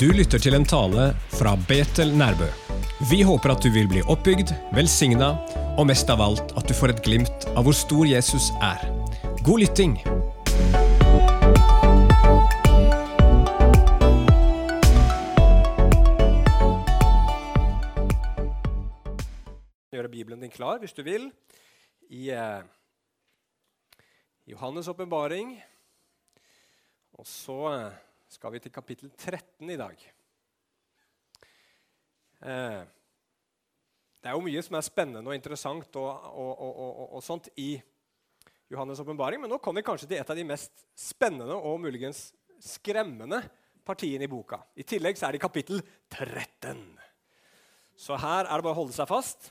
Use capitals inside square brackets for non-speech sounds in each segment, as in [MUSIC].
Du lytter til en tale fra Betel Nærbø. Vi håper at du vil bli oppbygd, velsigna og mest av alt at du får et glimt av hvor stor Jesus er. God lytting! Gjøre Bibelen din klar hvis du vil. I eh, Johannes' åpenbaring. Og så eh, skal vi til kapittel 13 i dag. Eh, det er jo mye som er spennende og interessant og, og, og, og sånt i Johannes' åpenbaring, men nå kommer vi kanskje til et av de mest spennende og muligens skremmende partiene i boka. I tillegg så er det kapittel 13. Så her er det bare å holde seg fast.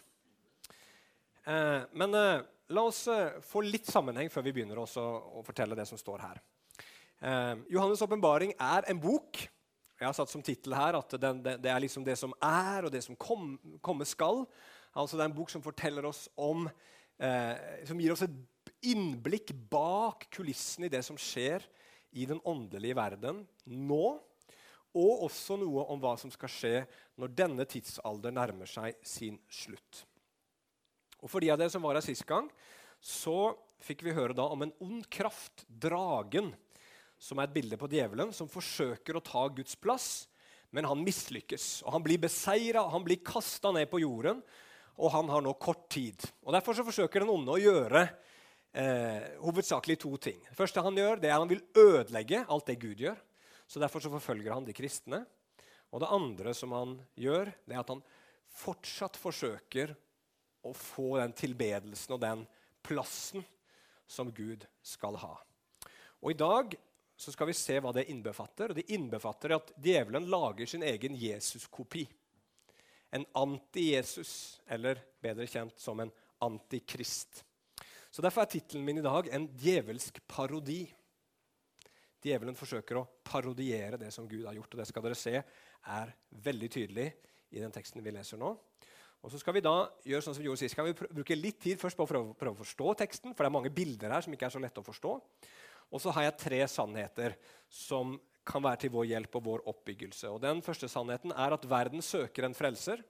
Eh, men eh, la oss eh, få litt sammenheng før vi begynner å fortelle det som står her. Eh, Johannes' åpenbaring er en bok. Jeg har satt som tittel her at det, det, det, er liksom det som er, og det som kom, komme skal. Altså Det er en bok som forteller oss om eh, Som gir oss et innblikk bak kulissene i det som skjer i den åndelige verden nå. Og også noe om hva som skal skje når denne tidsalder nærmer seg sin slutt. Og For de av dere som var her sist gang, så fikk vi høre da om en ond kraft, dragen, som er et bilde på djevelen, som forsøker å ta Guds plass, men han mislykkes. Og Han blir beseira, han blir kasta ned på jorden, og han har nå kort tid. Og Derfor så forsøker den onde å gjøre eh, hovedsakelig to ting. Det første han gjør, det er at han vil ødelegge alt det Gud gjør. Så Derfor så forfølger han de kristne. Og det andre som han gjør, det er at han fortsatt forsøker å få den tilbedelsen og den plassen som Gud skal ha. Og I dag så skal vi se hva det innbefatter. Og Det innbefatter at djevelen lager sin egen Jesus-kopi. En anti-Jesus, eller bedre kjent som en antikrist. Så Derfor er tittelen min i dag en djevelsk parodi. Djevelen forsøker å parodiere det som Gud har gjort. og Det skal dere se er veldig tydelig i den teksten vi leser nå. Og så skal vi da gjøre sånn som vi gjorde sist. Skal vi bruke litt tid først på å prøve, å forstå teksten, for det er mange bilder her som ikke er så lette å forstå. Og så har jeg tre sannheter som kan være til vår hjelp og vår oppbyggelse. Og Den første sannheten er at verden søker en frelser.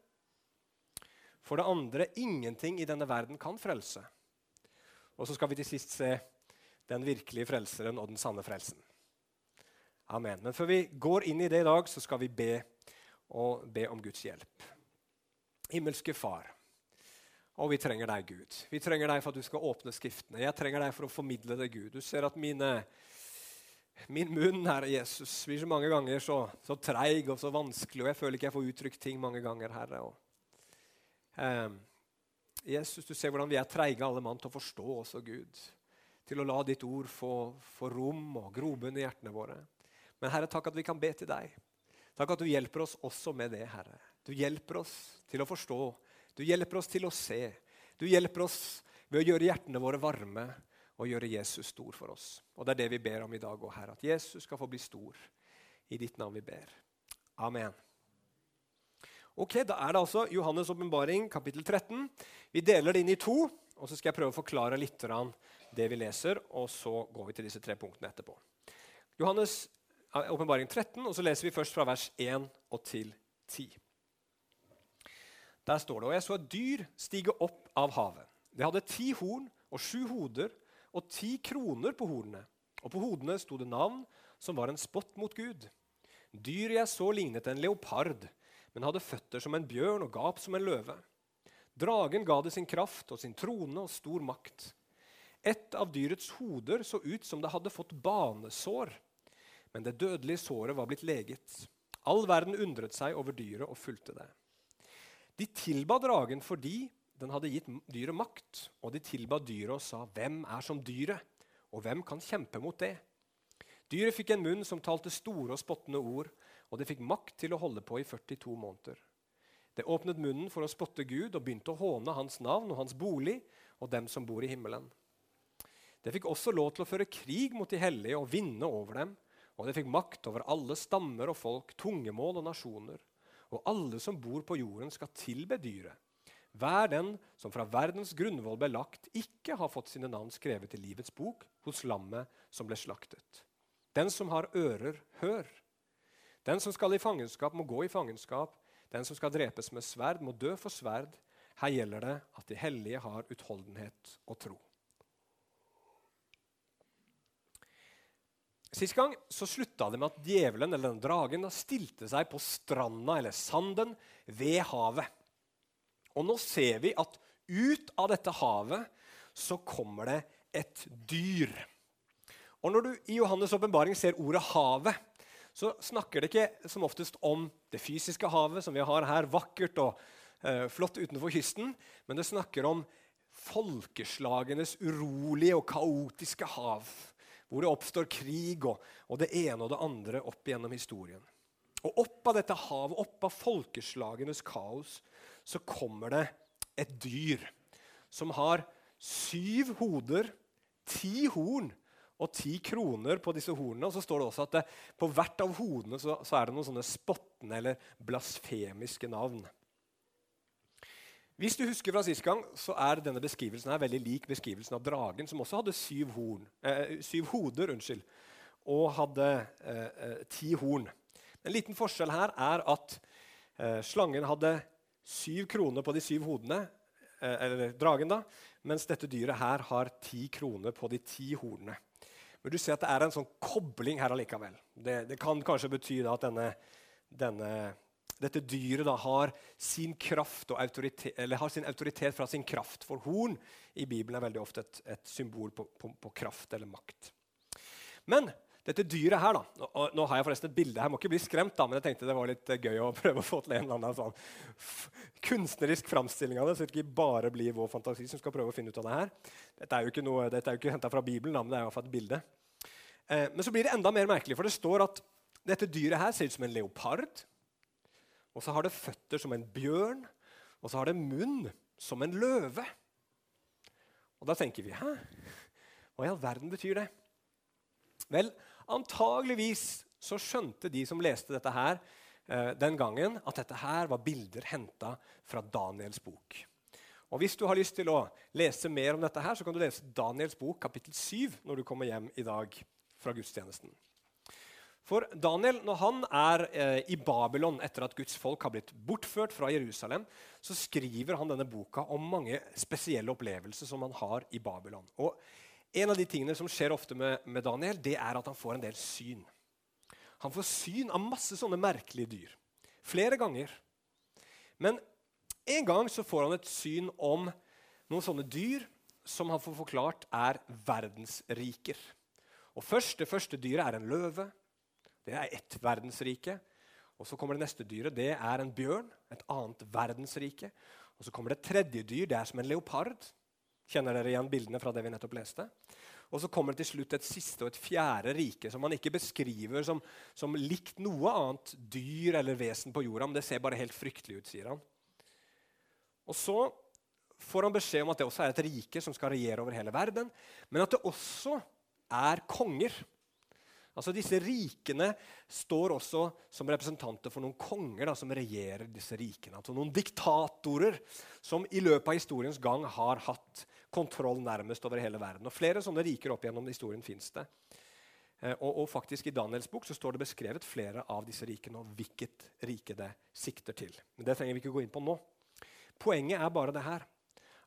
For det andre ingenting i denne verden kan frelse. Og så skal vi til sist se den virkelige frelseren og den sanne frelsen. Amen. Men før vi går inn i det i dag, så skal vi be og be om Guds hjelp. Himmelske Far. Og vi trenger deg, Gud. Vi trenger deg for at du skal åpne Skriftene. Jeg trenger deg for å formidle det, Gud. Du ser at mine, min munn, Herre Jesus, blir så mange ganger så, så treig og så vanskelig, og jeg føler ikke jeg får uttrykt ting mange ganger, Herre. Og, eh, Jesus, du ser hvordan vi er treige alle mann til å forstå også, Gud. Til å la ditt ord få, få rom og grobunn i hjertene våre. Men Herre, takk at vi kan be til deg. Takk at du hjelper oss også med det, Herre. Du hjelper oss til å forstå. Du hjelper oss til å se. Du hjelper oss ved å gjøre hjertene våre varme og gjøre Jesus stor for oss. Og Det er det vi ber om i dag òg, Herre. At Jesus skal få bli stor. I ditt navn vi ber. Amen. Ok, Da er det altså Johannes' åpenbaring, kapittel 13. Vi deler det inn i to. og Så skal jeg prøve å forklare litt det vi leser, og så går vi til disse tre punktene etterpå. Johannes' åpenbaring 13, og så leser vi først fra vers 1 og til 10. Der står det og jeg så et dyr stige opp av havet. Det hadde ti horn og sju hoder og ti kroner på hornene. Og på hodene sto det navn som var en spott mot Gud. Dyret jeg så, lignet en leopard, men hadde føtter som en bjørn og gap som en løve. Dragen ga det sin kraft og sin trone og stor makt. Et av dyrets hoder så ut som det hadde fått banesår, men det dødelige såret var blitt leget. All verden undret seg over dyret og fulgte det. De tilba dragen fordi den hadde gitt dyret makt, og de tilba dyret og sa, 'Hvem er som dyret, og hvem kan kjempe mot det?' Dyret fikk en munn som talte store og spottende ord, og det fikk makt til å holde på i 42 måneder. Det åpnet munnen for å spotte Gud og begynte å håne hans navn og hans bolig og dem som bor i himmelen. Det fikk også lov til å føre krig mot de hellige og vinne over dem, og det fikk makt over alle stammer og folk, tungemål og nasjoner og alle som bor på jorden, skal tilbe dyret. Hver den som fra verdens grunnvoll ble lagt, ikke har fått sine navn skrevet i livets bok hos lammet som ble slaktet. Den som har ører, hør. Den som skal i fangenskap, må gå i fangenskap. Den som skal drepes med sverd, må dø for sverd. Her gjelder det at de hellige har utholdenhet og tro. Sist gang så slutta det med at djevelen eller den dragen stilte seg på stranda eller sanden ved havet. Og nå ser vi at ut av dette havet så kommer det et dyr. Og Når du i Johannes' åpenbaring ser ordet 'havet', så snakker det ikke som oftest om det fysiske havet, som vi har her, vakkert og eh, flott utenfor kysten, men det snakker om folkeslagenes urolige og kaotiske hav hvor det oppstår krig og, og, det ene og det andre opp gjennom historien. Og Opp av dette havet, opp av folkeslagenes kaos, så kommer det et dyr som har syv hoder, ti horn og ti kroner på disse hornene. Og så står det også at det, på hvert av hodene så, så er det noen sånne spottende eller blasfemiske navn. Hvis du husker fra sist gang, så er denne beskrivelsen her veldig lik beskrivelsen av dragen, som også hadde syv, horn, eh, syv hoder unnskyld, og hadde eh, eh, ti horn. En liten forskjell her er at eh, slangen hadde syv kroner på de syv hodene, eh, eller dragen, da, mens dette dyret her har ti kroner på de ti hornene. Men du ser at det er en sånn kobling her allikevel. Det, det kan kanskje bety at denne, denne dette dyret da har sin har sin autoritet fra sin kraft. For horn i Bibelen er veldig ofte et, et symbol på, på, på, kraft eller makt. Men dette dyret her, da, og Nå har jeg forresten et bilde her. må ikke bli skremt, da, men jeg tenkte det var litt gøy å [LAUGHS] prøve å få til en eller annen sånn kunstnerisk framstilling av det. Så det ikke bare blir vår fantasi som skal prøve å finne ut av det her. Dette er jo ikke, noe, ikke henta fra Bibelen, da, men det er i hvert fall et bilde. Eh, men så blir det enda mer merkelig, for det står at dette dyret her ser ut som en leopard. Og så har det føtter som en bjørn, og så har det munn som en løve. Og da tenker vi Hæ? Hva i all verden betyr det? Vel, antageligvis så skjønte de som leste dette her eh, den gangen, at dette her var bilder henta fra Daniels bok. Og Hvis du har lyst til å lese mer om dette, her, så kan du lese Daniels bok kapittel 7 når du kommer hjem i dag fra gudstjenesten. For Daniel, når han er eh, i Babylon etter at Guds folk har blitt bortført fra Jerusalem, så skriver han denne boka om mange spesielle opplevelser som han har i Babylon. Og En av de tingene som skjer ofte med, med Daniel, det er at han får en del syn. Han får syn av masse sånne merkelige dyr. Flere ganger. Men en gang så får han et syn om noen sånne dyr som han får forklart er verdensriker. Og først, Det første dyret er en løve. Det er ett verdensrike. Og Så kommer det neste dyret. Det er en bjørn. Et annet verdensrike. Og Så kommer det tredje dyr. Det er som en leopard. Kjenner dere igjen bildene fra det vi nettopp leste? Og så kommer det til slutt et siste og et fjerde rike som man ikke beskriver som, som likt noe annet dyr eller vesen på jorda, men det ser bare helt fryktelig ut, sier han. Og så får han beskjed om at det også er et rike som skal regjere over hele verden, men at det også er konger. Altså Disse rikene står også som representanter for noen konger da, som regjerer disse rikene. Altså Noen diktatorer som i løpet av historiens gang har hatt kontroll nærmest over hele verden. Og Flere sånne riker opp gjennom historien fins det. Eh, og, og, faktisk I Daniels bok så står det beskrevet flere av disse rikene og hvilket rike det sikter til. Men Det trenger vi ikke gå inn på nå. Poenget er bare det her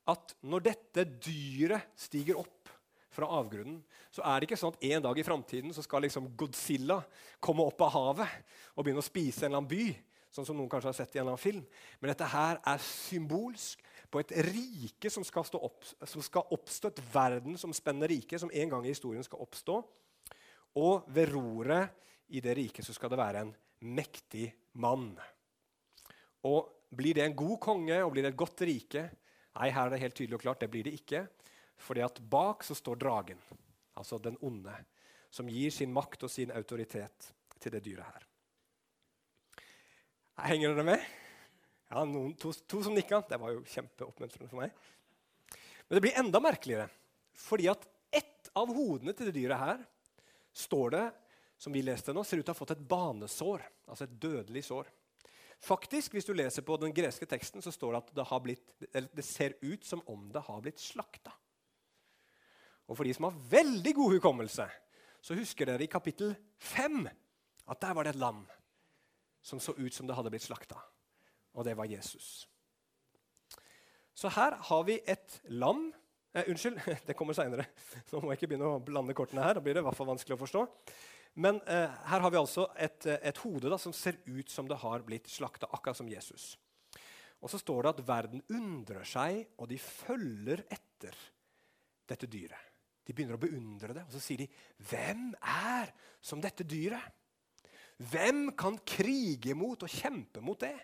at når dette dyret stiger opp fra avgrunnen, så er det ikke sånn at en dag i framtiden skal liksom Godzilla komme opp av havet og begynne å spise en eller annen by. sånn som noen kanskje har sett i en eller annen film. Men dette her er symbolsk på et rike som skal, opp, som skal oppstå, et verdensomspennende rike som en gang i historien skal oppstå. Og ved roret i det riket så skal det være en mektig mann. Og Blir det en god konge og blir det et godt rike? Nei, her er det helt tydelig og klart, det blir det ikke. Fordi at bak så står dragen, altså den onde, som gir sin makt og sin autoritet til det dyret her. Henger dere med? Ja, noen, to, to, som nikka. Det var jo kjempeoppmuntrende for meg. Men det blir enda merkeligere, fordi at ett av hodene til det dyret her står det, som vi leste nå, ser ut til å ha fått et banesår, altså et dødelig sår. Faktisk, Hvis du leser på den greske teksten, så står det at det, blitt, det ser ut som om det har blitt slakta. Og for de som har veldig god hukommelse, så husker dere i kapittel 5 at der var det et lam. som så ut som det hadde blitt slakta. Og det var Jesus. Så her har vi et lam eh, Unnskyld, [LAUGHS] det kommer seinere. Nå må jeg ikke begynne å blande kortene her. Da blir det i hvert fall vanskelig å forstå. Men eh, her har vi altså et, eh, et hode da, som ser ut som det har blitt slakta, akkurat som Jesus. Og så står det at verden undrer seg, og de følger etter dette dyret. De begynner å beundre det, og så sier de, 'Hvem er som dette dyret?' Hvem kan krige mot og kjempe mot det?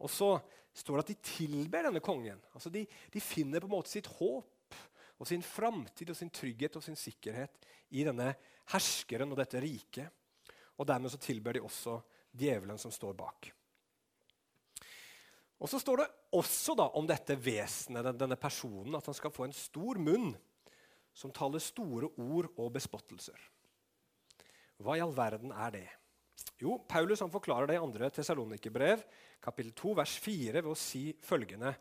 Og så står det at de tilber denne kongen. Altså de, de finner på en måte sitt håp og sin framtid og sin trygghet og sin sikkerhet i denne herskeren og dette riket. Og dermed så tilber de også djevelen som står bak. Og Så står det også da om dette vesenet, denne personen, at han skal få en stor munn som taler store ord og bespottelser. Hva i all verden er det? Jo, Paulus han forklarer det i 2. Tessalonikerbrev, kapittel 2, vers 4, ved å si følgende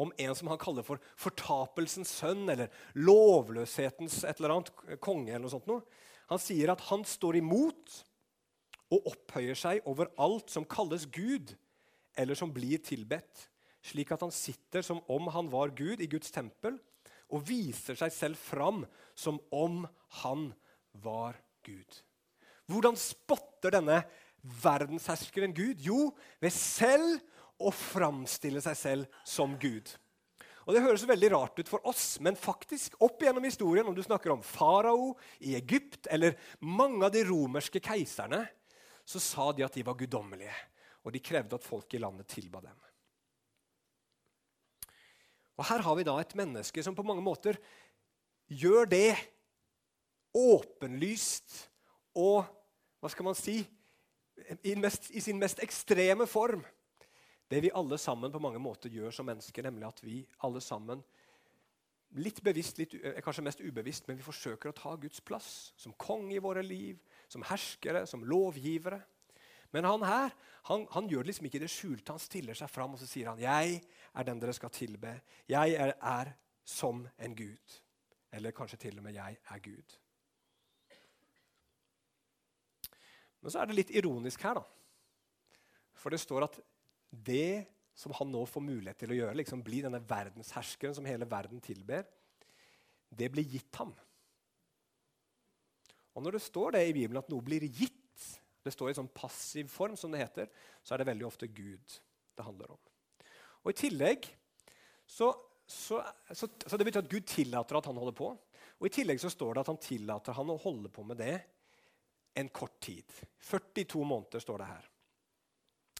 om en som han kaller for fortapelsens sønn, eller lovløshetens et eller annet konge. eller noe sånt. Noe. Han sier at han står imot og opphøyer seg over alt som kalles Gud, eller som blir tilbedt, slik at han sitter som om han var Gud i Guds tempel, og viser seg selv fram som om han var Gud. Hvordan spotter denne verdensherskeren Gud? Jo, ved selv å framstille seg selv som Gud. Og Det høres veldig rart ut for oss, men faktisk opp gjennom historien, om du snakker om farao i Egypt eller mange av de romerske keiserne, så sa de at de var guddommelige, og de krevde at folk i landet tilba dem. Og Her har vi da et menneske som på mange måter gjør det åpenlyst og hva skal man si, i, mest, i, sin mest ekstreme form. Det vi alle sammen på mange måter gjør som mennesker, nemlig at vi alle sammen litt bevisst, litt, kanskje mest ubevisst, men vi forsøker å ta Guds plass som konge i våre liv, som herskere, som lovgivere. Men han her han, han gjør det liksom ikke i det skjulte. Han stiller seg fram og så sier han, 'Jeg er den dere skal tilbe. Jeg er, er som en Gud.' Eller kanskje til og med 'Jeg er Gud'. Men så er det litt ironisk her, da. For det står at det som han nå får mulighet til å gjøre, liksom bli denne verdensherskeren som hele verden tilber, det blir gitt ham. Og Når det står det i Bibelen at noe blir gitt, det står i sånn passiv form, som det heter, så er det veldig ofte Gud det handler om. Og I tillegg så, så, så, så Det betyr at Gud tillater at han holder på. Og I tillegg så står det at han tillater han å holde på med det en kort tid. 42 måneder står det her.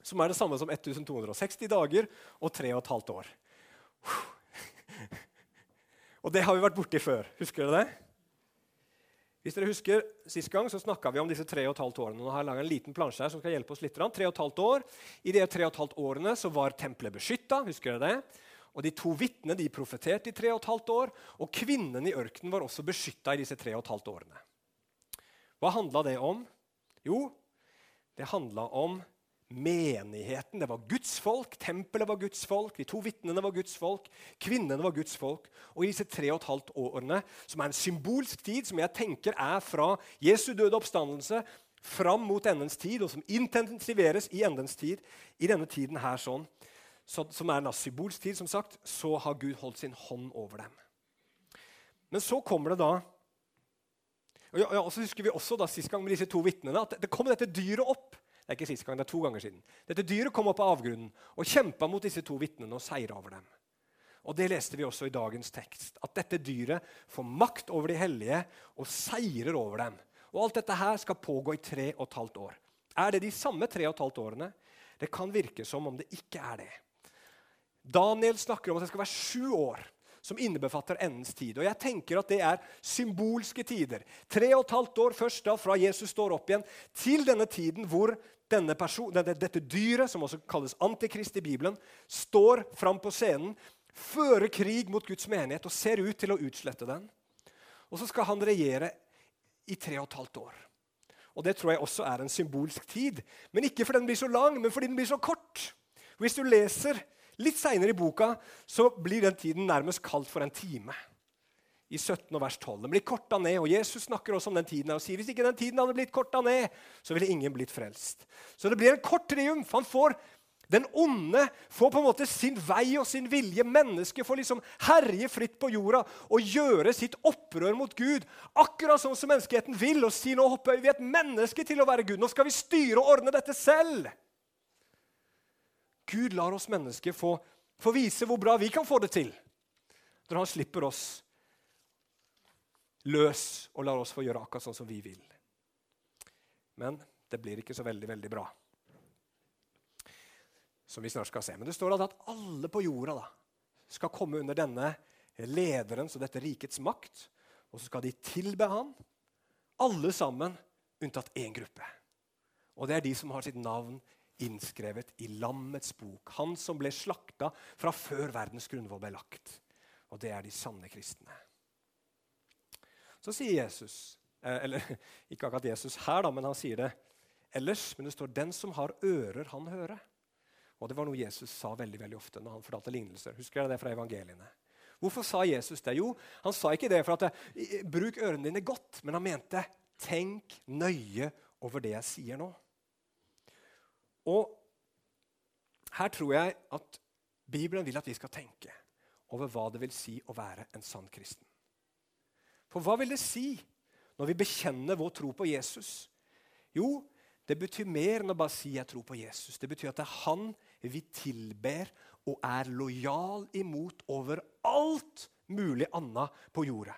Som er det samme som 1260 dager og 3 15 år. [LAUGHS] Og det har vi vært borti før. Husker dere det? Hvis dere husker, Sist gang så snakka vi om disse 3 15 årene. Nå har jeg laget en liten plansje her som skal hjelpe oss litt. 3 15 år. I de 3 15 årene så var tempelet beskytta. Husker dere det? Og De to vitnene de profeterte i 3 15 år. Og kvinnen i ørkenen var også beskytta i disse 3 15 årene. Hva handla det om? Jo, det handla om menigheten. Det var Guds folk, tempelet var Guds folk, de to vitnene var Guds folk, kvinnene var Guds folk. Og i disse tre og et halvt årene, som er en symbolsk tid, som jeg tenker er fra Jesu døde oppstandelse fram mot endens tid, og som intensiveres i endens tid, i denne tiden her sånn, så, som er en symbolsk tid, som sagt, så har Gud holdt sin hånd over dem. Men så kommer det da og, ja, og så husker vi også da, sist gang med disse to vitnene, at det kom dette dyret opp. Det er ikke sist gang, det er to ganger siden. Dette dyret kom opp av avgrunnen og kjempa mot disse to vitnene og seira over dem. Og Det leste vi også i dagens tekst. At dette dyret får makt over de hellige og seirer over dem. Og Alt dette her skal pågå i tre og et halvt år. Er det de samme tre og et halvt årene? Det kan virke som om det ikke er det. Daniel snakker om at det skal være sju år som innebefatter endens tid. Og jeg tenker at Det er symbolske tider. Tre og et halvt år først da fra Jesus står opp igjen, til denne tiden hvor denne person, dette dyret, som også kalles antikrist i Bibelen, står fram på scenen, fører krig mot Guds menighet og ser ut til å utslette den. Og så skal han regjere i tre og et halvt år. Og Det tror jeg også er en symbolsk tid. Men ikke fordi den blir så lang, men fordi den blir så kort. Hvis du leser Litt seinere i boka så blir den tiden nærmest kalt for en time. i 17 vers 12. Den blir korta ned, og Jesus snakker også om den tiden og sier hvis ikke den tiden hadde blitt korta ned, så ville ingen blitt frelst. Så det blir en kort triumf. Han får den onde får på en måte sin vei og sin vilje. Mennesket får liksom herje fritt på jorda og gjøre sitt opprør mot Gud. Akkurat sånn som menneskeheten vil, og si nå hopper vi et menneske til å være Gud. Nå skal vi styre og ordne dette selv. Gud lar oss mennesker få, få vise hvor bra vi kan få det til når han slipper oss løs og lar oss få gjøre akkurat sånn som vi vil. Men det blir ikke så veldig, veldig bra. Som vi snart skal se. Men det står at alle på jorda da, skal komme under denne lederens og dette rikets makt. Og så skal de tilbe han, alle sammen unntatt én gruppe. Og det er de som har sitt navn innskrevet i Lammets bok. Han som ble slakta fra før verdens grunnvoll ble lagt. Og det er de sanne kristne. Så sier Jesus, eh, eller [LAUGHS] ikke akkurat Jesus her, da, men han sier det ellers. Men det står 'den som har ører, han hører'. Og Det var noe Jesus sa veldig veldig ofte når han fortalte lignelser. Husker dere det fra evangeliene? Hvorfor sa Jesus det? Jo, Han sa ikke det for at bruk ørene dine godt, men han mente tenk nøye over det jeg sier nå. Og her tror jeg at Bibelen vil at vi skal tenke over hva det vil si å være en sann kristen. For hva vil det si når vi bekjenner vår tro på Jesus? Jo, det betyr mer enn å bare si 'jeg tror på Jesus'. Det betyr at det er han vi tilber og er lojal imot over alt mulig annet på jorda.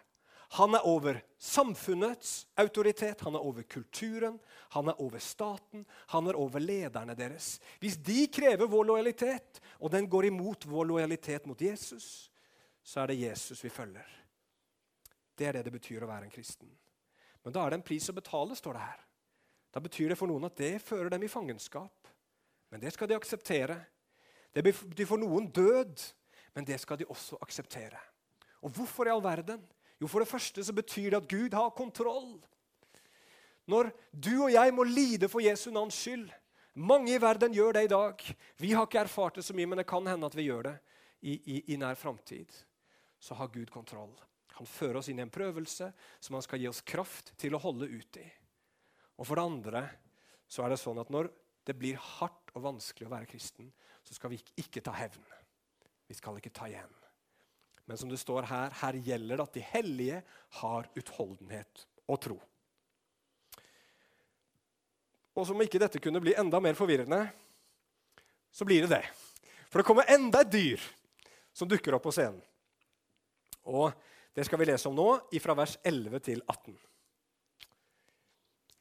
Han er over samfunnets autoritet, han er over kulturen, han er over staten, han er over lederne deres. Hvis de krever vår lojalitet, og den går imot vår lojalitet mot Jesus, så er det Jesus vi følger. Det er det det betyr å være en kristen. Men da er det en pris å betale, står det her. Da betyr det for noen at det fører dem i fangenskap. Men det skal de akseptere. Det betyr for noen død, men det skal de også akseptere. Og hvorfor i all verden? Jo, For det første så betyr det at Gud har kontroll. Når du og jeg må lide for Jesu navns skyld Mange i verden gjør det i dag. Vi har ikke erfart det så mye, men det kan hende at vi gjør det i, i, i nær framtid. Så har Gud kontroll. Han fører oss inn i en prøvelse som han skal gi oss kraft til å holde ut i. Og for det andre så er det sånn at når det blir hardt og vanskelig å være kristen, så skal vi ikke ta hevn. Vi skal ikke ta igjen. Men som det står her, her gjelder det at de hellige har utholdenhet og tro. Og som ikke dette kunne bli enda mer forvirrende, så blir det det. For det kommer enda et dyr som dukker opp på scenen. Og det skal vi lese om nå, fra vers 11 til 18.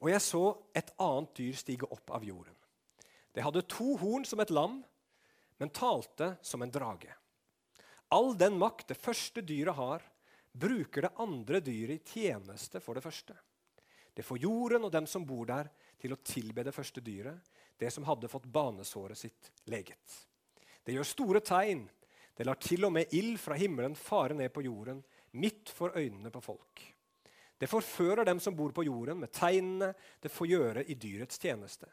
Og jeg så et annet dyr stige opp av jorden. Det hadde to horn som et lam, men talte som en drage. All den makt det første dyret har, bruker det andre dyret i tjeneste for det første. Det får jorden og dem som bor der, til å tilbe det første dyret, det som hadde fått banesåret sitt leget. Det gjør store tegn. Det lar til og med ild fra himmelen fare ned på jorden midt for øynene på folk. Det forfører dem som bor på jorden, med tegnene det får gjøre i dyrets tjeneste.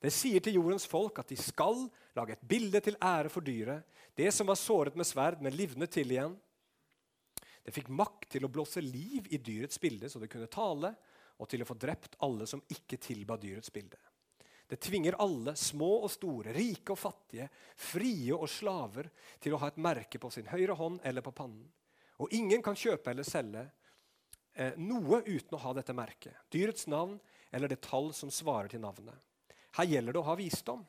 Det sier til jordens folk at de skal lage et bilde til ære for dyret, det som var såret med sverd, men livnet til igjen. Det fikk makt til å blåse liv i dyrets bilde, så det kunne tale, og til å få drept alle som ikke tilba dyrets bilde. Det tvinger alle, små og store, rike og fattige, frie og slaver, til å ha et merke på sin høyre hånd eller på pannen. Og ingen kan kjøpe eller selge eh, noe uten å ha dette merket. Dyrets navn eller det tall som svarer til navnet. Her gjelder det å ha visdom.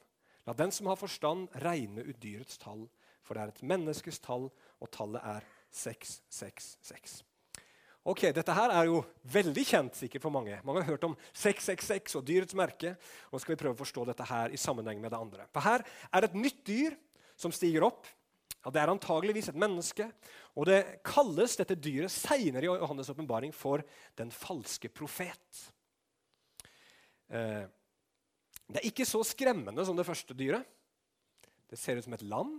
La den som har forstand, regne ut dyrets tall, for det er et menneskes tall, og tallet er 666. Ok, Dette her er jo veldig kjent sikkert for mange. Mange har hørt om 666 og dyrets merke. Nå skal vi prøve å forstå dette her i sammenheng med det andre. For Her er det et nytt dyr som stiger opp. Ja, det er antageligvis et menneske. Og det kalles dette dyret seinere i Johannes' åpenbaring for den falske profet. Eh, det er ikke så skremmende som det første dyret. Det ser ut som et lam.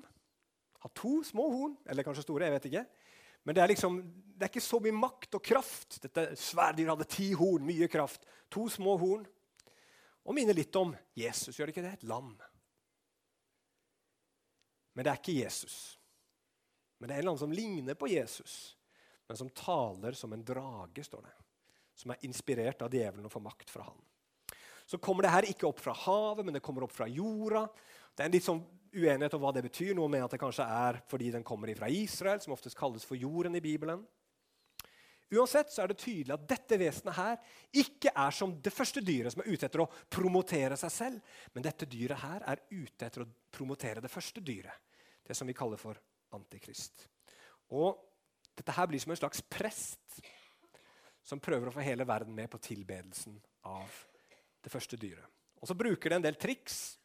Har to små horn, eller kanskje store. jeg vet ikke. Men det er, liksom, det er ikke så mye makt og kraft. Dette sværdyret hadde ti horn, mye kraft. To små horn. Og minner litt om Jesus, gjør det ikke det? Et lam. Men det er ikke Jesus. Men det er en eller annen som ligner på Jesus. men som taler som en drage, står det. Som er inspirert av djevelen og får makt fra han. Så kommer det her ikke opp fra havet, men det kommer opp fra jorda. Det er en litt sånn uenighet om hva det betyr. Noen mener at det kanskje er fordi den kommer fra Israel, som oftest kalles for jorden i Bibelen. Uansett så er det tydelig at dette vesenet her ikke er som det første dyret som er ute etter å promotere seg selv, men dette dyret her er ute etter å promotere det første dyret. Det som vi kaller for antikrist. Og dette her blir som en slags prest som prøver å få hele verden med på tilbedelsen av det første dyret. Og Så bruker det en del triks.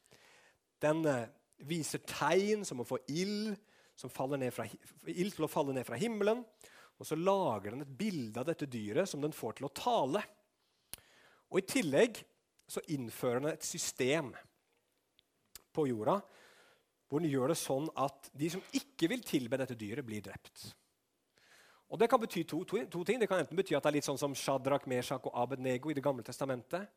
Den eh, viser tegn som å få ild, fra, ild til å falle ned fra himmelen. Og så lager den et bilde av dette dyret som den får til å tale. Og I tillegg så innfører den et system på jorda hvor den gjør det sånn at de som ikke vil tilbe dette dyret, blir drept. Og Det kan bety to, to, to, ting. Det kan enten bety at det er litt sånn som Shadrach, Meshach og Abednego i Det gamle testamentet,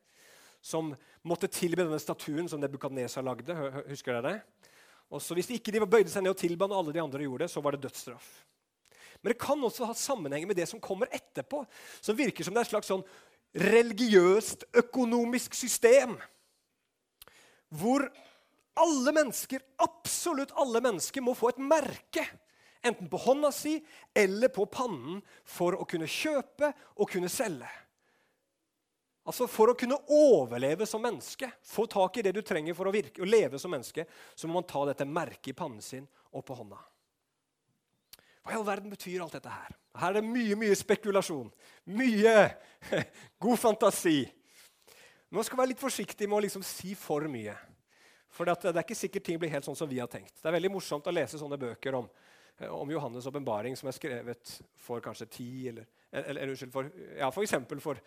som måtte tilbe denne statuen som Nebukadnesa lagde. Husker dere det? Og så Hvis ikke de bøyde seg ned og tilba når alle de andre gjorde det, så var det dødsstraff. Men det kan også ha sammenheng med det som kommer etterpå, som virker som det er et slags sånn religiøst økonomisk system. Hvor alle mennesker, absolutt alle mennesker, må få et merke Enten på hånda si eller på pannen for å kunne kjøpe og kunne selge. Altså For å kunne overleve som menneske, få tak i det du trenger for å, virke, å leve som menneske, så må man ta dette merket i pannen sin og på hånda. Hva i all verden betyr alt dette her? Her er det mye mye spekulasjon. Mye [LAUGHS] god fantasi. Nå skal vi være litt forsiktig med å liksom si for mye. For det er ikke sikkert ting blir helt sånn som vi har tenkt. Det er veldig morsomt å lese sånne bøker om om Johannes' åpenbaring som er skrevet for kanskje 10 eller, eller, unnskyld, for, ja, for, eksempel for,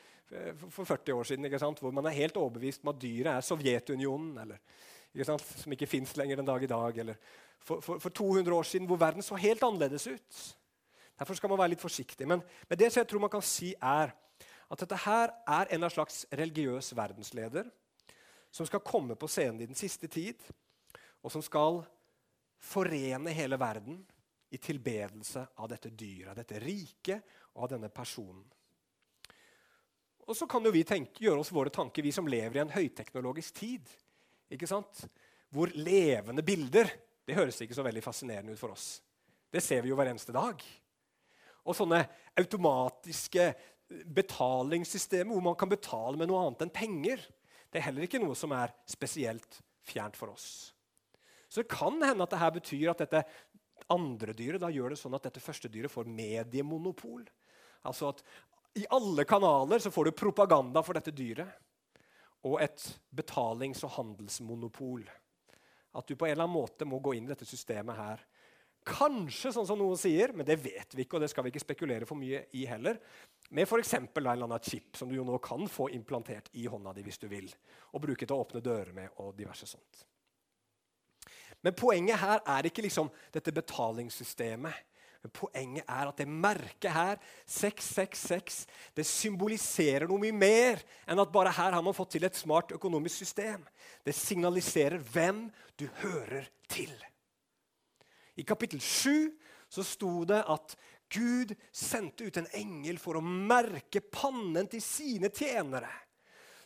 for 40 år siden, hvor man er helt overbevist om at dyret er Sovjetunionen, eller, ikke som ikke fins lenger den dag i dag. Eller for, for, 200 år siden, hvor verden så helt annerledes ut. Derfor skal man være litt forsiktig. Men, men det som jeg tror man kan si, er at dette her er en slags religiøs verdensleder som skal komme på scenen i den siste tid, og som skal forene hele verden i tilbedelse av dette dyret, av dette riket og av denne personen. Og så kan jo vi tenke, gjøre oss våre tanker, vi som lever i en høyteknologisk tid. ikke sant? Hvor levende bilder det høres ikke så veldig fascinerende ut for oss. Det ser vi jo hver eneste dag. Og sånne automatiske betalingssystemer hvor man kan betale med noe annet enn penger, det er heller ikke noe som er spesielt fjernt for oss. Så det kan hende at dette betyr at dette andre dyret, da gjør det sånn at dette første dyret får mediemonopol. Altså at i alle kanaler så får du propaganda for dette dyret. Og et betalings- og handelsmonopol. At du på en eller annen måte må gå inn i dette systemet her. Kanskje, sånn som noen sier, men det vet vi ikke, og det skal vi ikke spekulere for mye i heller, med f.eks. en eller annen chip som du jo nå kan få implantert i hånda di hvis du vil, og bruke til å åpne dører med og diverse sånt. Men poenget her er ikke liksom dette betalingssystemet. Men Poenget er at det merket her, 666, det symboliserer noe mye mer enn at bare her har man fått til et smart økonomisk system. Det signaliserer hvem du hører til. I kapittel 7 så sto det at Gud sendte ut en engel for å merke pannen til sine tjenere.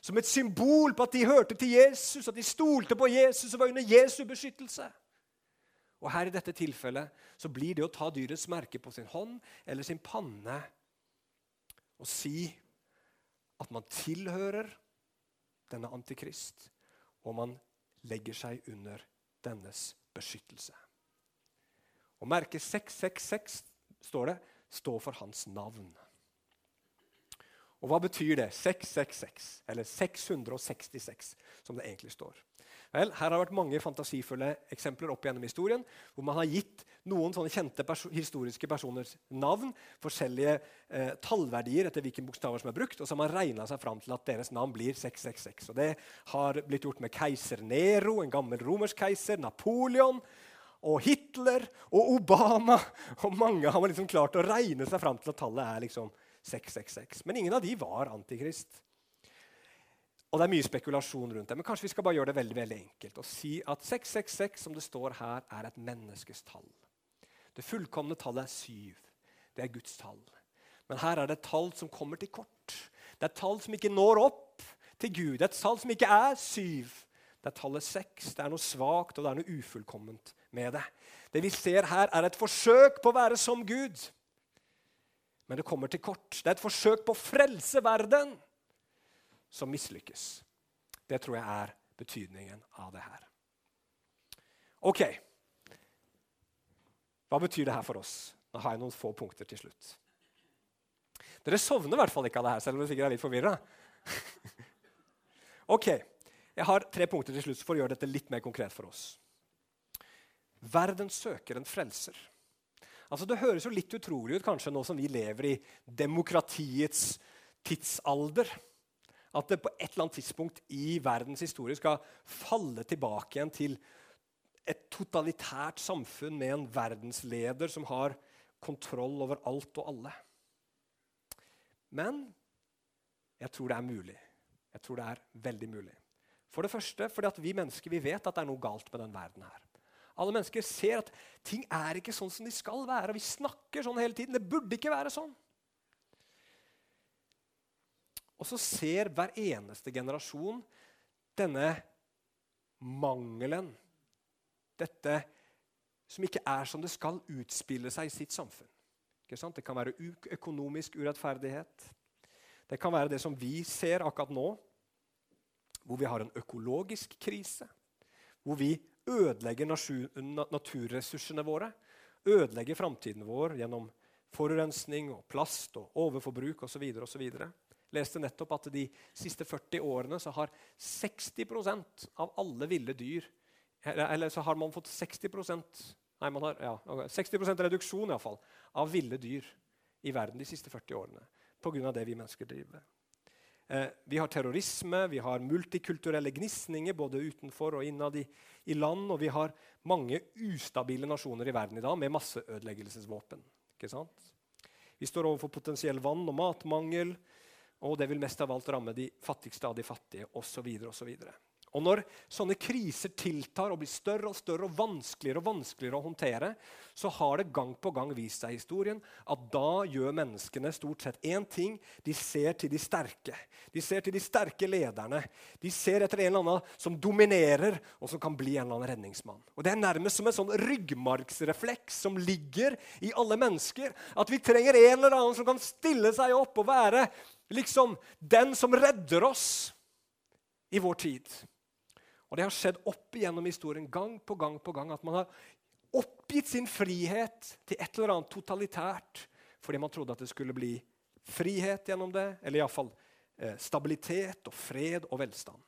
Som et symbol på at de hørte til Jesus, at de stolte på Jesus og var under Jesu beskyttelse. Og her i dette tilfellet så blir det å ta dyrets merke på sin hånd eller sin panne og si at man tilhører denne antikrist, og man legger seg under dennes beskyttelse. Og merket 666 står det, står for hans navn. Og hva betyr det? 666, eller 666, som det egentlig står. Vel, her har det vært mange fantasifulle eksempler opp gjennom historien hvor man har gitt noen sånne kjente perso historiske personers navn, forskjellige eh, tallverdier etter hvilke bokstaver som er brukt, og så har man regna seg fram til at deres navn blir 666. Og Det har blitt gjort med keiser Nero, en gammel romersk keiser, Napoleon og Hitler og Obama. Og mange har man liksom klart å regne seg fram til at tallet er liksom 666. Men ingen av de var antikrist. Og det er mye spekulasjon rundt det, men kanskje vi skal bare gjøre det veldig, veldig enkelt og si at 666, som det står her, er et menneskes tall. Det fullkomne tallet er syv. Det er Guds tall. Men her er det et tall som kommer til kort. Det er et tall som ikke når opp til Gud. Det er et tall som ikke er syv. Det er tallet seks. Det er noe svakt og det er noe ufullkomment med det. Det vi ser her, er et forsøk på å være som Gud. Men det kommer til kort. Det er et forsøk på å frelse verden som mislykkes. Det tror jeg er betydningen av det her. Ok. Hva betyr det her for oss? Nå har jeg noen få punkter til slutt. Dere sovner i hvert fall ikke av det her, selv om dere sikkert er litt forvirra. [LAUGHS] ok, jeg har tre punkter til slutt for å gjøre dette litt mer konkret for oss. Verden søker en frelser. Altså, Det høres jo litt utrolig ut kanskje nå som vi lever i demokratiets tidsalder. At det på et eller annet tidspunkt i verdens historie skal falle tilbake igjen til et totalitært samfunn med en verdensleder som har kontroll over alt og alle. Men jeg tror det er mulig. Jeg tror det er veldig mulig. For det første fordi vi mennesker vi vet at det er noe galt med den verden her. Alle mennesker ser at ting er ikke sånn som de skal være. og Vi snakker sånn hele tiden. Det burde ikke være sånn. Og så ser hver eneste generasjon denne mangelen, dette som ikke er som det skal utspille seg i sitt samfunn. Det kan være økonomisk urettferdighet. Det kan være det som vi ser akkurat nå, hvor vi har en økologisk krise. Hvor vi ødelegger naturressursene våre. Ødelegger framtiden vår gjennom forurensning og plast og overforbruk osv. Leste nettopp at de siste 40 årene så har 60% av alle ville dyr Eller så har man fått 60% Nei, man har, ja, 60% reduksjon i fall, av ville dyr i verden de siste 40 årene pga. det vi mennesker driver. Eh, vi har terrorisme, vi har multikulturelle gnisninger både utenfor og innad i, i, land. Og vi har mange ustabile nasjoner i verden i dag med masseødeleggelsesvåpen. Vi står overfor potensiell vann- og matmangel, og det vil mest av alt ramme de fattigste av de fattige osv. Og når sånne kriser tiltar og blir større og større og vanskeligere og vanskeligere å håndtere, så har det gang på gang vist seg i historien at da gjør menneskene stort sett én ting. De ser til de sterke. De ser til de sterke lederne. De ser etter en eller annen som dominerer, og som kan bli en eller annen redningsmann. Og Det er nærmest som en sånn ryggmargsrefleks som ligger i alle mennesker. At vi trenger en eller annen som kan stille seg opp og være liksom den som redder oss i vår tid. Og Det har skjedd opp igjennom historien gang på gang på gang at man har oppgitt sin frihet til et eller annet totalitært fordi man trodde at det skulle bli frihet gjennom det, eller iallfall eh, stabilitet og fred og velstand.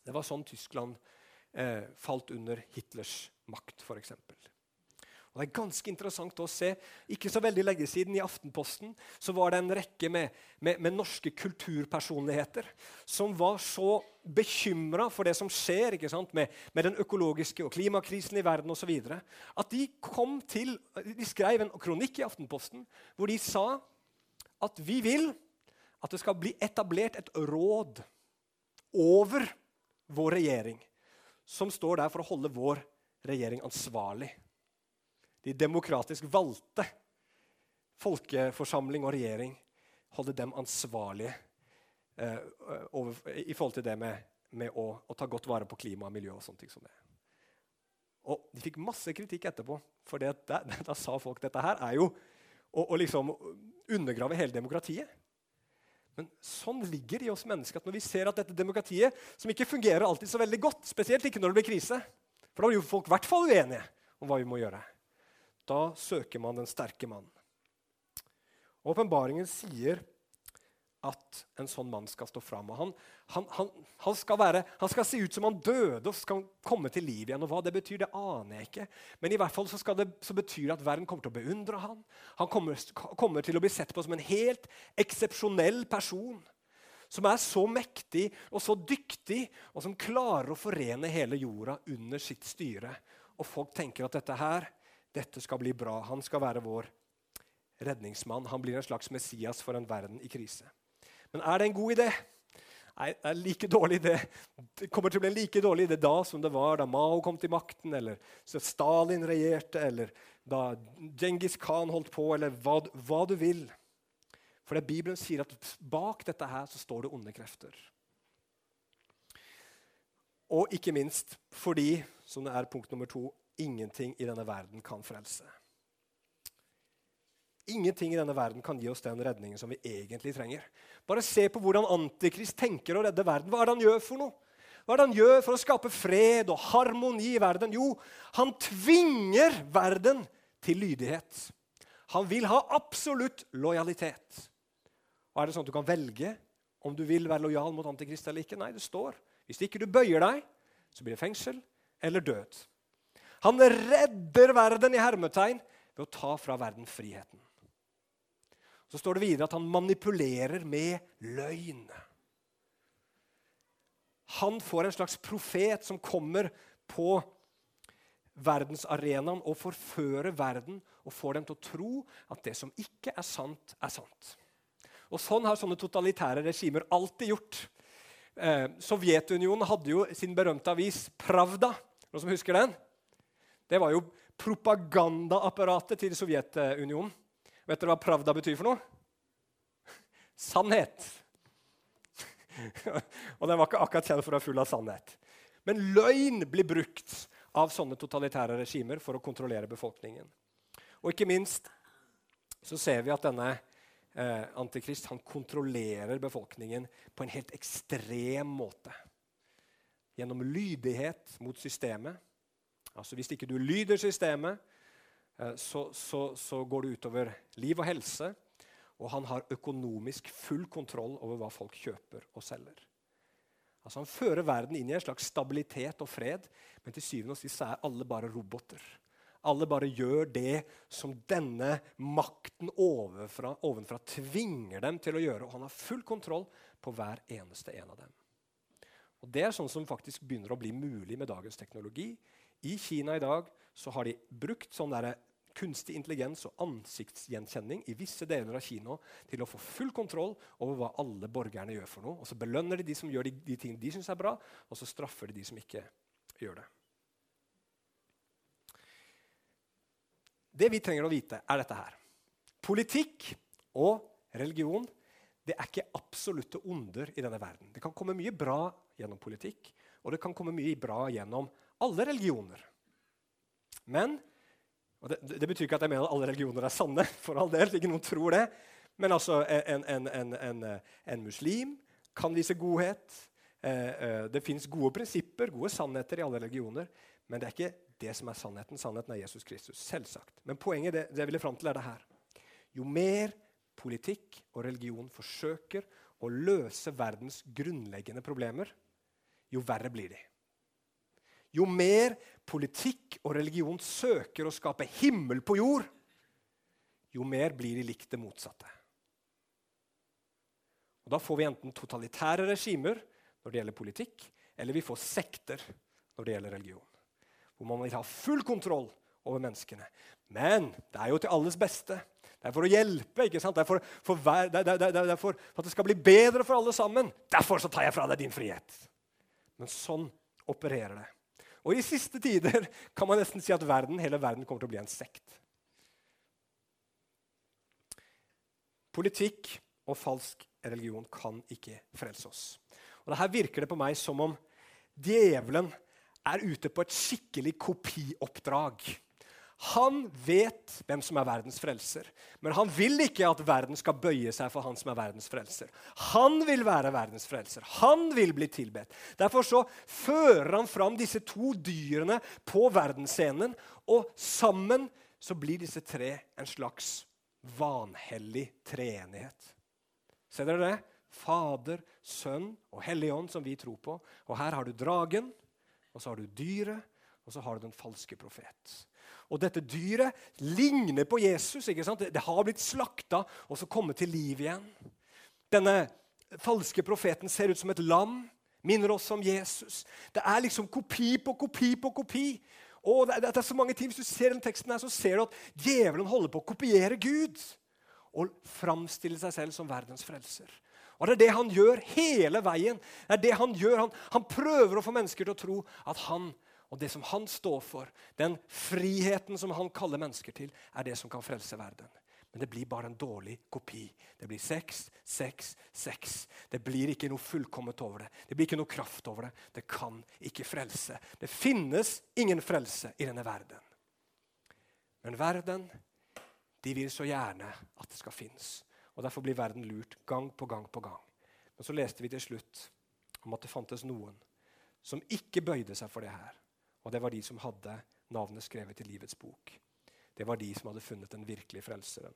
Det var sånn Tyskland eh, falt under Hitlers makt, f.eks. Og Det er ganske interessant å se. Ikke så veldig lenge siden i Aftenposten så var det en rekke med, med, med norske kulturpersonligheter som var så bekymra for det som skjer med, med, den økologiske og klimakrisen i verden osv. At de kom til, de skrev en kronikk i Aftenposten hvor de sa at vi vil at det skal bli etablert et råd over vår regjering, som står der for å holde vår regjering ansvarlig de demokratisk valgte, folkeforsamling og regjering, holde dem ansvarlige eh, over, i forhold til det med, med å, å, ta godt vare på klima og miljø. og sånne ting som det. Og De fikk masse kritikk etterpå, for det, da, [LAUGHS] da, sa folk dette her er jo å, å liksom undergrave hele demokratiet. Men sånn ligger det i oss mennesker at når vi ser at dette demokratiet, som ikke fungerer alltid så veldig godt, spesielt ikke når det blir krise For da blir jo folk i hvert fall uenige om hva vi må gjøre. Da søker man den sterke mannen. Åpenbaringen sier at en sånn mann skal stå fram. Han, han, han, han, skal være, han skal se ut som han døde og skal komme til liv igjen. og Hva det betyr, det aner jeg ikke. Men i hvert fall så, det, så betyr det at verden kommer til å beundre han. Han kommer, kommer til å bli sett på som en helt eksepsjonell person. Som er så mektig og så dyktig, og som klarer å forene hele jorda under sitt styre. Og folk tenker at dette her dette skal bli bra. Han skal være vår redningsmann. Han blir en slags Messias for en verden i krise. Men er det en god idé? Nei, det er like dårlig idé. Det kommer til å bli en like dårlig idé da som det var da Mao kom til makten, eller Stalin regjerte, eller da Djengis Khan holdt på, eller hva, hva du vil. For det Bibelen sier at bak dette her så står det onde krefter. Og ikke minst fordi, som det er punkt nummer to, ingenting i denne verden kan frelse. Ingenting i denne verden kan gi oss den redningen som vi egentlig trenger. Bare se på hvordan Antikrist tenker å redde verden. Hva er det han gjør for noe? Hva er det han gjør for å skape fred og harmoni i verden? Jo, han tvinger verden til lydighet. Han vil ha absolutt lojalitet. Og Er det sånn at du kan velge om du vil være lojal mot Antikrist eller ikke? Nei, det står. Hvis ikke du bøyer deg, så blir det fengsel eller død. Han redder verden i hermetegn ved å ta fra verden friheten. Så står det videre at han manipulerer med løgn. Han får en slags profet som kommer på verdensarenaen og forfører verden og får dem til å tro at det som ikke er sant, er sant. Og Sånn har sånne totalitære regimer alltid gjort. Eh, Sovjetunionen hadde jo sin berømte avis Pravda. Noen som husker den? Det var jo propagandaapparatet til Sovjetunionen. Vet dere hva Pravda betyr for noe? Sannhet. og den var ikke akkurat kjent for å være full av sannhet. Men løgn blir brukt av sånne totalitære regimer for å kontrollere befolkningen. Og ikke minst så ser vi at denne eh, antikrist han kontrollerer befolkningen på en helt ekstrem måte. Gjennom lydighet mot systemet. Altså Hvis ikke du lyder systemet, eh, så, så, så går det utover liv og helse. Og han har økonomisk full kontroll over hva folk kjøper og selger. Altså Han fører verden inn i en slags stabilitet og fred, men til syvende og sist er alle bare roboter. Alle bare gjør det som denne makten ovenfra, ovenfra tvinger dem til å gjøre. Og han har full kontroll på hver eneste en av dem. Og Det er sånn som faktisk begynner å bli mulig med dagens teknologi. I Kina i dag så har de brukt sånn der kunstig intelligens og ansiktsgjenkjenning i visse deler av Kina til å få full kontroll over hva alle borgerne gjør. for noe. Og Så belønner de de som gjør de, de tingene de syns er bra, og så straffer de de som ikke gjør det. Det vi trenger å vite, er dette her. Politikk og religion det er ikke absolutte onder i denne verden. Det kan komme mye bra gjennom politikk, og det kan komme mye bra gjennom alle religioner. Men og det, det, betyr ikke at jeg mener at alle religioner er sanne. for all del, ikke noen tror det. Men altså, en, en, en, en muslim kan vise godhet. Eh, eh, det fins gode prinsipper, gode sannheter i alle religioner. Men det er ikke det som er sannheten. Sannheten er Jesus Kristus. Selvsagt. Men poenget det, det jeg ville fram til, er det her. Jo mer politikk og religion forsøker å løse verdens grunnleggende problemer, jo verre blir de. Jo mer politikk og religion søker å skape himmel på jord, jo mer blir de likt det motsatte. Og Da får vi enten totalitære regimer når det gjelder politikk, eller vi får sekter når det gjelder religion. Hvor man vil ha full kontroll over menneskene. Men det er jo til alles beste. Det er for å hjelpe. ikke sant? Det er for, for, det er, det det er for at det skal bli bedre for alle sammen. Derfor så tar jeg fra deg din frihet. Men sånn opererer det. Og i siste tider [LAUGHS] kan man nesten si at verden, hele verden kommer til å bli en sekt. Politikk og falsk religion kan ikke frelse oss. Og Her virker det på meg som om djevelen er ute på et skikkelig kopioppdrag. Han vet hvem som er verdens frelser, men han vil ikke at verden skal bøye seg for han som er verdens frelser. Han vil være verdens frelser. Han vil bli tilbedt. Derfor så fører han fram disse to dyrene på verdensscenen, og sammen så blir disse tre en slags vanhellig treenighet. Ser dere det? Fader, Sønn og Hellig Ånd, som vi tror på. Og her har du dragen, og så har du dyret, og så har du den falske profet. Og dette dyret ligner på Jesus. ikke sant? Det har blitt slakta og så kommet til liv igjen. Denne falske profeten ser ut som et lam. Minner oss om Jesus. Det er liksom kopi på kopi på kopi. Og det, er så mange ting, Hvis du ser den teksten, her, så ser du at djevelen holder på å kopiere Gud. Og framstille seg selv som verdens frelser. Og Det er det han gjør hele veien. Det er det Han gjør. Han, han prøver å få mennesker til å tro at han og det som han står for, den friheten som han kaller mennesker til, er det som kan frelse verden. Men det blir bare en dårlig kopi. Det blir sex, sex, sex. Det blir ikke noe fullkomment over det. Det blir ikke noe kraft over det. Det kan ikke frelse. Det finnes ingen frelse i denne verden. Men verden de vil så gjerne at det skal finnes. Og Derfor blir verden lurt gang på gang på gang. Men så leste vi til slutt om at det fantes noen som ikke bøyde seg for det her. Og det var de som hadde navnet skrevet i livets bok. Det var de som hadde funnet den virkelige frelseren.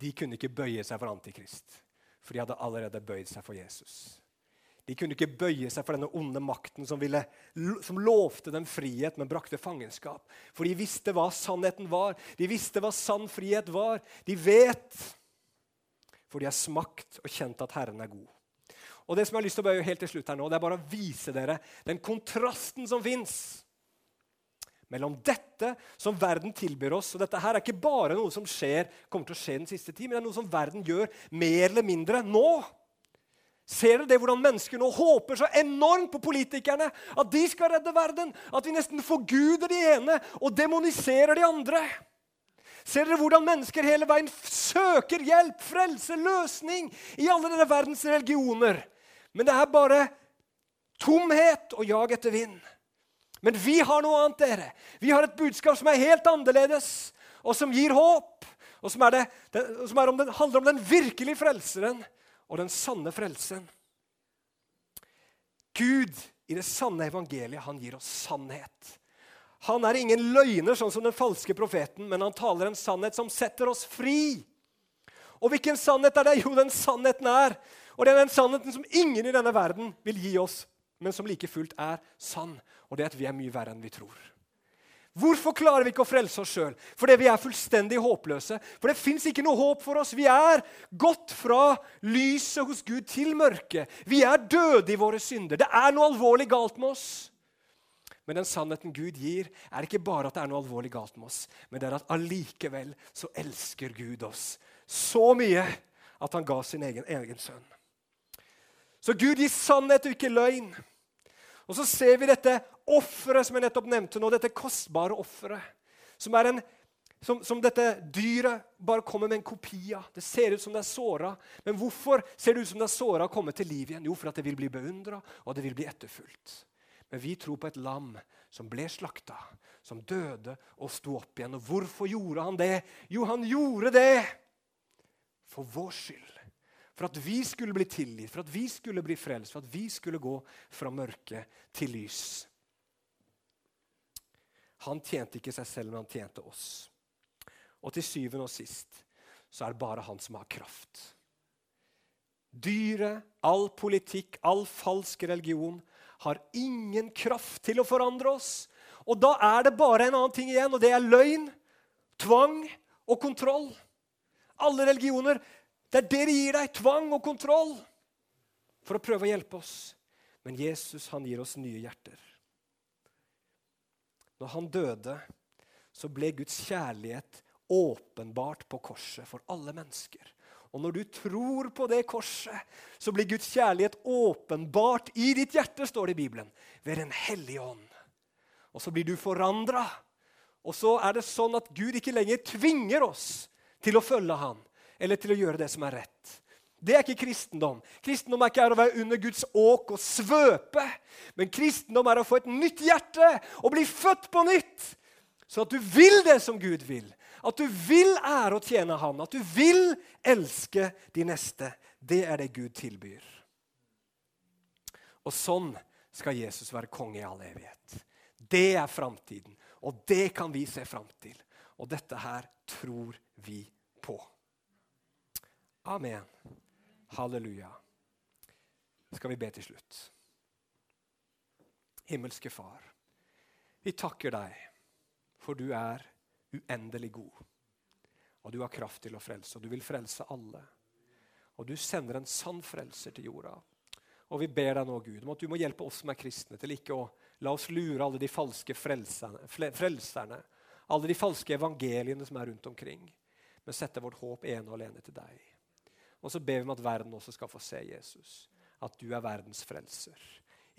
De kunne ikke bøye seg for Antikrist, for de hadde allerede bøyd seg for Jesus. De kunne ikke bøye seg for denne onde makten som, ville, som lovte dem frihet, men brakte fangenskap. For de visste hva sannheten var. De visste hva sann frihet var. De vet, for de har smakt og kjent at Herren er god. Og Det som jeg har lyst til å bøye helt til slutt her nå, det er bare å vise dere den kontrasten som fins mellom dette som verden tilbyr oss. Og dette her er ikke bare noe som skjer, kommer til å skje den siste tid, men det er noe som verden gjør mer eller mindre nå. Ser dere det hvordan mennesker nå håper så enormt på politikerne? At de skal redde verden? At vi nesten forguder de ene og demoniserer de andre? Ser dere hvordan mennesker hele veien søker hjelp, frelse, løsning i alle denne verdens religioner? Men det er bare tomhet og jag etter vind. Men vi har noe annet, dere. Vi har et budskap som er helt annerledes, og som gir håp. Og som, det, det, som om den, handler om den virkelige frelseren og den sanne frelsen. Gud i det sanne evangeliet han gir oss sannhet. Han er ingen løgner, sånn som den falske profeten, men han taler en sannhet som setter oss fri. Og hvilken sannhet er det? Jo, den sannheten er. Og det er den sannheten som ingen i denne verden vil gi oss, men som like fullt er sann og det er at vi er mye verre enn vi tror. Hvorfor klarer vi ikke å frelse oss sjøl? Fordi vi er fullstendig håpløse. For det fins ikke noe håp for oss. Vi er gått fra lyset hos Gud til mørket. Vi er døde i våre synder. Det er noe alvorlig galt med oss. Men den sannheten Gud gir, er ikke bare at det er noe alvorlig galt med oss, men det er at allikevel så elsker Gud oss så mye at han ga sin egen, egen sønn. Så Gud gir sannhet og ikke løgn. Og så ser vi dette offeret som jeg nettopp nevnte nå, dette kostbare offeret. Som, som, som, dette dyret bare kommer med en kopi av. Det ser ut som det er såra. Men hvorfor ser det ut som det er såra å komme til liv igjen? Jo, for at det vil bli beundra, og det vil bli etterfulgt. Men vi tror på et lam som ble slakta, som døde og sto opp igjen. Og hvorfor gjorde han det? Jo, han gjorde det for vår skyld. For at vi skulle bli tilgitt, for at vi skulle bli frelst, for at vi skulle gå fra mørke til lys. Han tjente ikke seg selv, men han tjente oss. Og til syvende og sist så er det bare han som har kraft. Dyret, all politikk, all falsk religion har ingen kraft til å forandre oss. Og da er det bare en annen ting igjen, og det er løgn, tvang og kontroll. Alle religioner det er det de gir deg. Tvang og kontroll. For å prøve å hjelpe oss. Men Jesus han gir oss nye hjerter. Når han døde, så ble Guds kjærlighet åpenbart på korset for alle mennesker. Og når du tror på det korset, så blir Guds kjærlighet åpenbart i ditt hjerte, står det i Bibelen, ved Den hellige ånd. Og så blir du forandra. Og så er det sånn at Gud ikke lenger tvinger oss til å følge Han, eller til å gjøre det som er rett. Det er ikke kristendom. Kristendom er ikke å være under Guds åk og svøpe. Men kristendom er å få et nytt hjerte og bli født på nytt. Så at du vil det som Gud vil. At du vil ære og tjene Han. At du vil elske de neste. Det er det Gud tilbyr. Og sånn skal Jesus være konge i all evighet. Det er framtiden, og det kan vi se fram til. Og dette her tror vi på. Amen. Halleluja. Skal vi be til slutt. Himmelske Far, vi takker deg, for du er uendelig god. Og du har kraft til å frelse, og du vil frelse alle. Og du sender en sann frelser til jorda. Og vi ber deg nå, Gud, om at du må hjelpe oss som er kristne, til ikke å la oss lure alle de falske frelserne, frelserne alle de falske evangeliene som er rundt omkring, men sette vårt håp ene og alene til deg. Og så ber vi om at verden også skal få se Jesus. At du er verdens frelser.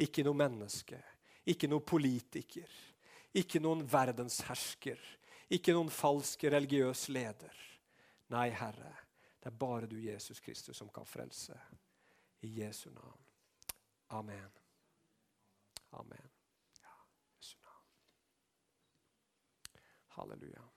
Ikke noe menneske, ikke noe politiker, ikke noen verdenshersker. Ikke noen falsk religiøs leder. Nei, Herre, det er bare du, Jesus Kristus, som kan frelse. I Jesu navn. Amen. Amen. Ja, Jesu navn. Halleluja.